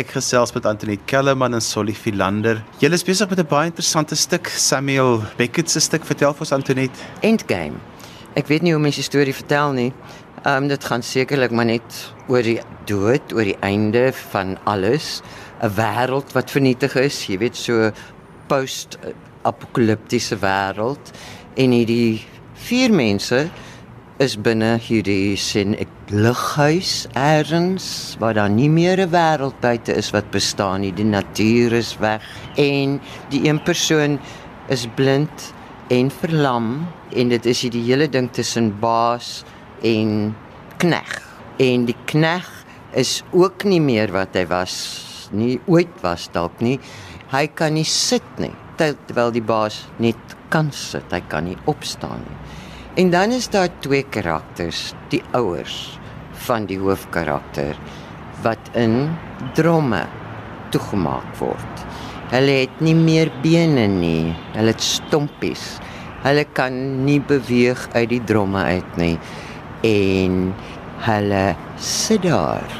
Ek gesels met Antoinette Kellerman en Solly Philander. Julle is besig met 'n baie interessante stuk, Samuel Beckett se stuk. Vertel vir ons Antoinette. Endgame. Ek weet nie hoe mense die storie vertel nie. Ehm um, dit gaan sekerlik maar net oor die dood, oor die einde van alles, 'n wêreld wat vernietig is, jy weet so post-apokaliptiese wêreld en hierdie vier mense is binne hierdie sin ek lighuis eers waar daar nie meer 'n wêreld buite is wat bestaan nie. Die natuur is weg en die een persoon is blind en verlam en dit is hierdie hele ding tussen baas en knegg en die knegg is ook nie meer wat hy was nie ooit was dalk nie. Hy kan nie sit nie terwyl die baas net kan sit hy kan nie opstaan nie en dan is daar twee karakters die ouers van die hoofkarakter wat in dromme toegemaak word. Hulle het nie meer bene nie, hulle het stompies. Hulle kan nie beweeg uit die dromme uit nie en hulle sit daar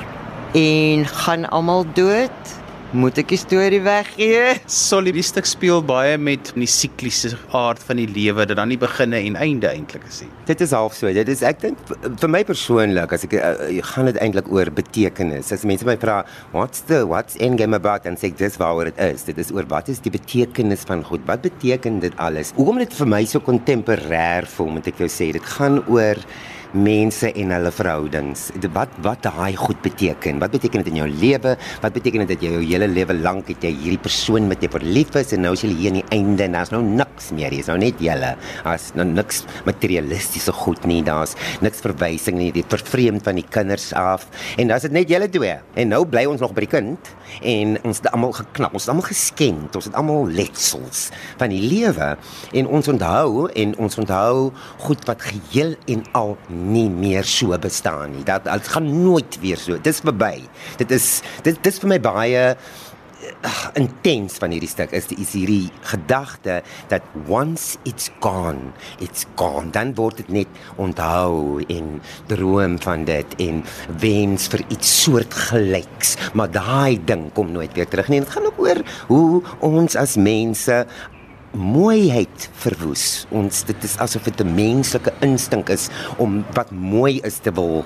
en gaan almal dood Moet ek die storie weggee? Solly die stuk speel baie met die sikliese aard van die lewe dat dan nie beginne en einde eintlik is nie. Dit is half so. Dit is ek dink vir my persoonlik as ek uh, gaan dit eintlik oor betekenis. As mense my vra, "What's the what's end game about?" en sê dis waaroor dit is. Dit is oor wat is die betekenis van goed? Wat beteken dit alles? Hoekom dit vir my so kontemporêr voel, moet ek jou sê, dit gaan oor mense en hulle verhoudings. Wat wat daai goed beteken? Wat beteken dit in jou lewe? Wat beteken dit dat jy jou hele lewe lank het jy hierdie persoon met jy verlief is en nou is jy hier aan die einde en daar's nou niks meer. Jy's nou net julle. As nou niks materialistiese goed nie. Daar's niks verwysing nie. Dit vervreemd van die kinders af. En daar's dit net julle twee. En nou bly ons nog by die kind en ons het almal geknap. Ons het almal geskenk. Ons het almal letsels van die lewe en ons onthou en ons onthou goed wat geheel en al nie meer so bestaan nie. Dat dit gaan nooit weer so. Dit is verby. Dit is dit dis vir my baie uh, intens van hierdie stuk is die is hierdie gedagte dat once it's gone, it's gone. Dan word dit net onthou en droom van dit en wens vir iets soortgelyks, maar daai ding kom nooit weer terug nie. Dit gaan ook oor hoe ons as mense mooiheid verwoes. Ons dit is asof dit 'n menslike instink is om wat mooi is te wil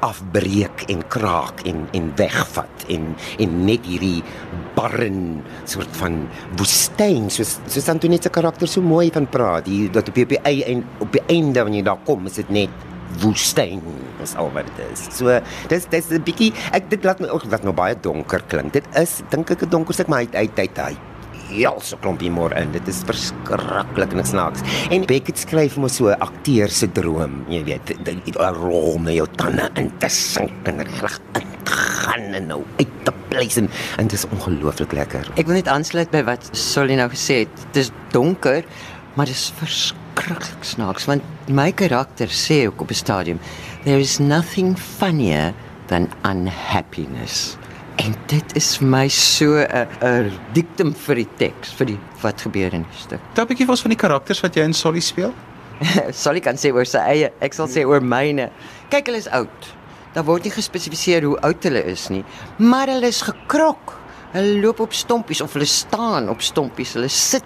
afbreek en kraak en en wegvat en en net hierdie barren soort van woestyn soos soos Antoinette se karakter so mooi van praat. Die dat op die einde op die einde wanneer jy daar kom, is dit net woestyn is al wat dit is. So dis dis 'n bietjie ek dit laat my ook wat nou baie donker klink. Dit is dink ek 'n donker stuk maar hy hy hy heel so klompie môre in. Dit is verskriklik en snaaks. En Beckett skryf mos so 'n akteur se droom, jy weet, 'n rol met jou tande in te sink en reg in gaan en nou uit te pleis en dit is ongelooflik lekker. Ek wil net aansluit by wat Solly nou gesê het. Dit is donker, maar dit is verskriklik snaaks want my karakter sê ook op 'n stadium, there is nothing funnier than unhappiness. En dit is vir my so 'n 'n diktum vir die teks, vir die wat gebeur in die stuk. Daar 'n bietjie van die karakters wat jy in Solly speel. Solly kan sê oor sy eie, ek sal sê oor myne. Kyk, hulle is oud. Daar word nie gespesifiseer hoe oud hulle is nie, maar hulle is gekrok. Hulle loop op stompies of hulle staan op stompies. Hulle sit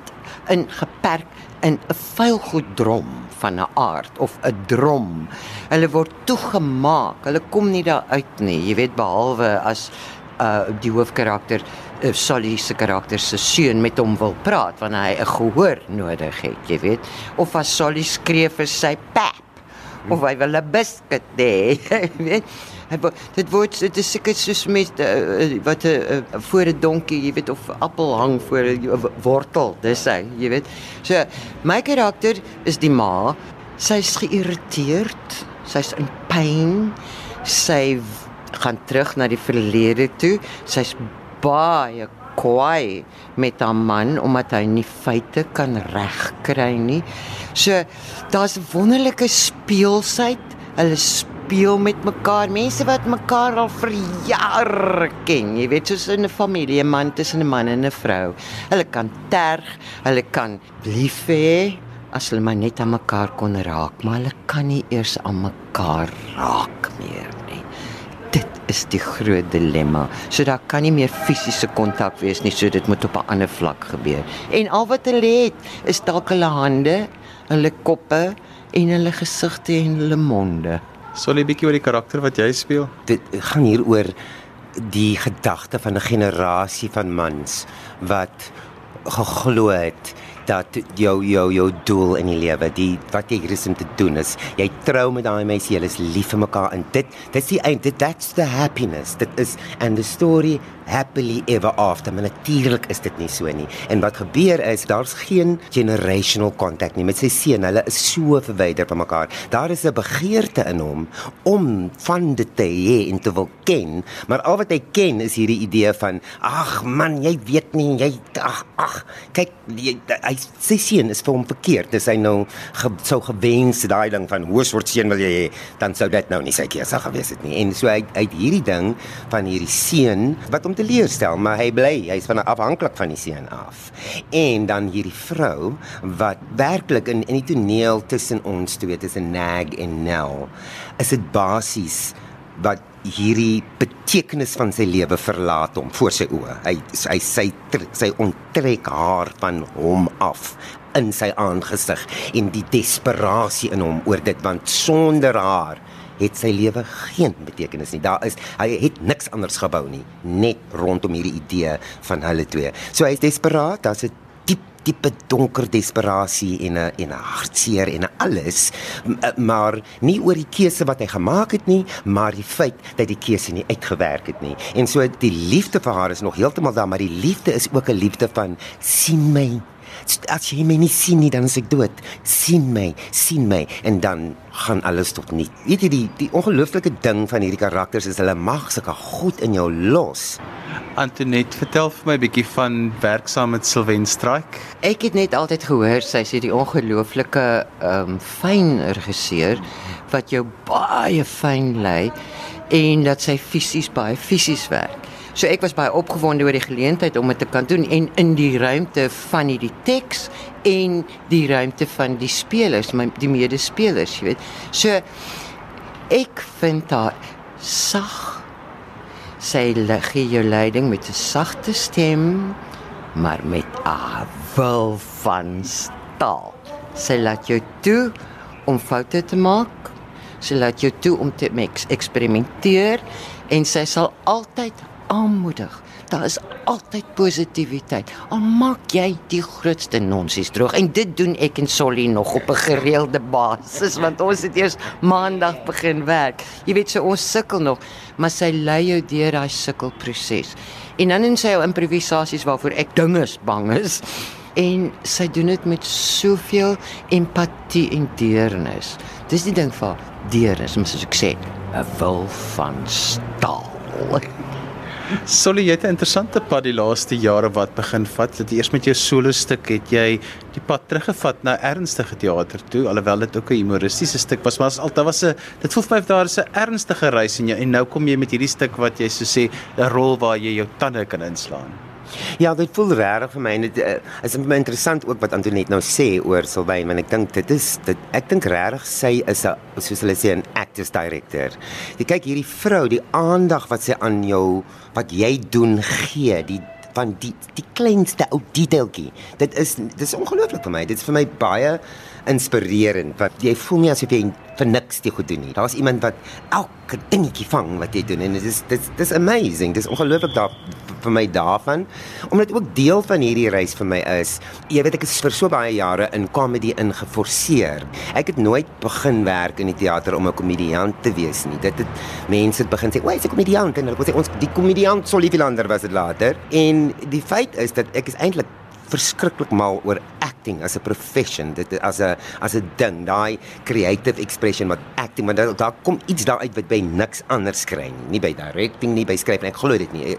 in geperk in 'n vuilgoed drom van 'n aard of 'n drom. Hulle word toegemaak. Hulle kom nie daar uit nie. Jy weet behalwe as uh die hoofkarakter uh, Sally se karakter se seun met hom wil praat wanneer hy 'n gehoor nodig het, jy weet, of as Sally skree vir sy pap of hy wil 'n biscuit hê, jy weet. Hy dit word dit is seker soos met uh, wat 'n uh, voor 'n donkie, jy weet of appel hang voor 'n uh, wortel, dis hy, jy weet. So my karakter is die ma. Sy's geïrriteerd, sy's in pyn, sy gaan terug na die verlede toe. Sy's baie kwaai met haar man omdat hy nie feite kan regkry nie. So daar's wonderlike speelsheid. Hulle speel met mekaar. Mense wat mekaar al vir jare ken. Jy weet soos in 'n familie, man tussen 'n man en 'n vrou. Hulle kan terg, hulle kan lief hê as hulle maar net aan mekaar kon raak, maar hulle kan nie eers aan mekaar raak meer is die groot dilemma. So daar kan nie meer fisiese kontak wees nie, so dit moet op 'n ander vlak gebeur. En al wat hulle het is dalk hulle hande, hulle koppe en hulle gesigte en hulle monde. Sal jy bietjie oor die karakter wat jy speel? Dit gaan hier oor die gedagte van 'n generasie van mans wat geglo het dat jou jou jou doel in die lewe, die wat jy hier is om te doen is, jy trou met daai meisie, julle is lief vir mekaar en dit dit's die eind, dit that's the happiness. Dit is and the story happily ever after. Maar natuurlik is dit nie so nie. En wat gebeur is daar's geen generational contact nie met sy seun. Hulle is so verwyder van mekaar. Daar is 'n begeerte in hom om van dit te hê en te wil ken, maar al wat hy ken is hierdie idee van ag man, jy weet nie, jy ag ag kyk jy, hy sy seun is vir hom verkeerd. Dis hy nou ge, sou gewens daai ding van hoe soort seun wil jy hê, dan sou dit nou nie sy keuse gewees het nie. En so uit uit hierdie ding van hierdie seun wat hom teleurstel, maar hy bly, hy's van afhanklik van die seun af. En dan hierdie vrou wat werklik in in die toneel tussen ons twee, tussen Nag en Nell, is dit basies wat hierdie betekenis van sy lewe verlaat hom voor sy oë. Hy hy sy sy onttrek haar van hom af in sy aangesig en die desperasie in hom oor dit want sonder haar het sy lewe geen betekenis nie. Daar is hy het niks anders gebou nie, net rondom hierdie idee van hulle twee. So hy is desperaat, daar's 'n diep diepe donker desperasie en 'n en 'n hartseer en alles, maar nie oor die keuse wat hy gemaak het nie, maar die feit dat die keuse nie uitgewerk het nie. En so die liefde vir haar is nog heeltemal daar, maar die liefde is ook 'n liefde van sien my as jy my nie sien nie dan is ek dood. sien my, sien my en dan gaan alles tot niet. Weet jy die die ongelooflike ding van hierdie karakters is hulle mag sulke goed in jou los. Antoinette, vertel vir my 'n bietjie van werksaam met Sylwen Strike. Ek het net altyd gehoor sy sê die ongelooflike ehm um, fyn regisseur wat jou baie fyn lei en dat sy fisies baie fisies werk. So ek was baie opgewonde oor die geleentheid om dit te kan doen en in die ruimte van hierdie teks en die ruimte van die spelers, my die medespelers, jy weet. So ek vind haar sag. Sy gee jou leiding met 'n sagte stem, maar met 'n wil van staal. Sy laat jou toe om foute te maak. Sy laat jou toe om te eksperimenteer en sy sal altyd aanmoedig. Daar is altyd positiwiteit. Al maak jy die grootste nonsens droog en dit doen ek en Solly nog op 'n gereelde basis want ons het eers maandag begin werk. Jy weet so ons sukkel nog, maar sy lei jou deur daai sukkelproses. En dan in sy improvisasies waarvoor ek dinges bang is en sy doen dit met soveel empatie en deernis. Dis die ding van deernis, soos ek sê, 'n wil van staal. Solly, jy het 'n interessante pad die laaste jare wat begin vat. Dit eers met jou solo stuk het jy die pad teruggevat na ernstige teater toe, alhoewel dit ook 'n humoristiese stuk was, maar altyd was 'n dit voel vir my daar is 'n ernstige reis in jou en nou kom jy met hierdie stuk wat jy so sê 'n rol waar jy jou tande kan inslaan. Ja, dit voel regtig vir my en dit uh, is vir my interessant ook wat Antoinette nou sê oor Sylvain, want ek dink dit is dit ek dink regtig sy is 'n soos hulle sê 'n actors director. Jy kyk hierdie vrou, die aandag wat sy aan jou wat jy doen gee, die van die die kleinste ou detailtjie. Dit is dit is ongelooflik vir my. Dit is vir my baie inspirerend want jy voel nie asof jy vir niks te goed doen nie. Daar's iemand wat elke dingetjie vang wat jy doen en dit is dit dis amazing. Dis ongelooflik daar vir my daarvan omdat ook deel van hierdie reis vir my is. Jy weet ek is vir so baie jare in comedy ingeforseer. Ek het nooit begin werk in die teater om 'n komediant te wees nie. Dit het mense het begin sê, "Why is 'n komediant?" en hulle sê ons die komediant sou liever ander was dit later. En die feit is dat ek is eintlik verskriklik mal oor acting as 'n profession. Dit as 'n as 'n ding daai creative expression wat acting maar daar, daar kom iets daaruit wat by niks anders kry nie. Nie by directing nie by skryf ek glo dit nie.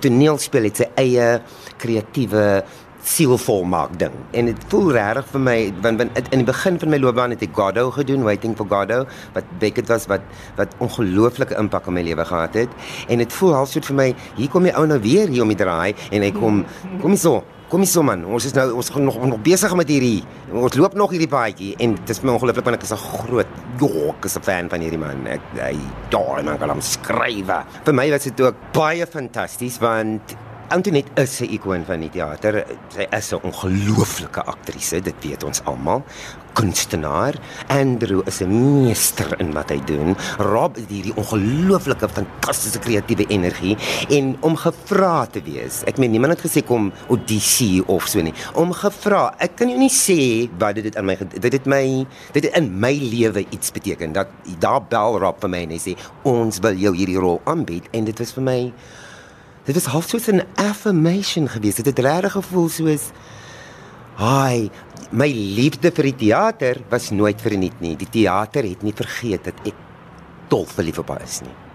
Toneelspel het sy eie kreatiewe sielvol maak ding. En dit voel regtig vir my want, want in die begin van my loopbaan het ek Godot gedoen waiting for Godot wat Beckett was wat wat ongelooflike impak op my lewe gehad het. En dit voel half soort vir my hier kom die ou nou weer hier om die draai en hy kom kom so Kom hier man, ons is nou ons gaan nog nog besig met hierdie. Ons loop nog hierdie paadjie en dit is my ongelooflik want ek is 'n groot jo, ek is 'n fan van hierdie man. Ek hy daar man kan hom skryf. Vir my was dit ook baie fantasties want Antoinette is 'n ikoon van die teater. Sy is 'n ongelooflike aktrise, dit weet ons almal. Kunstenaar. Andrew is 'n meester in wat hy doen. Rob het hierdie ongelooflike fantastiese kreatiewe energie en om gevra te wees. Ek meen niemand het gesê kom audisie of so nie. Om gevra. Ek kan jou nie sê wat dit aan my dit het my dit het in my lewe iets beteken dat daar bel Rob vir my en hy sê ons wil jou hierdie rol aanbied en dit was vir my Dit was half soos 'n affirmation geweest. Dit het regtig gevoel soos Haai, my liefde vir die teater was nooit verniet nie. Die teater het nie vergeet dat ek dol verlief op haar is nie.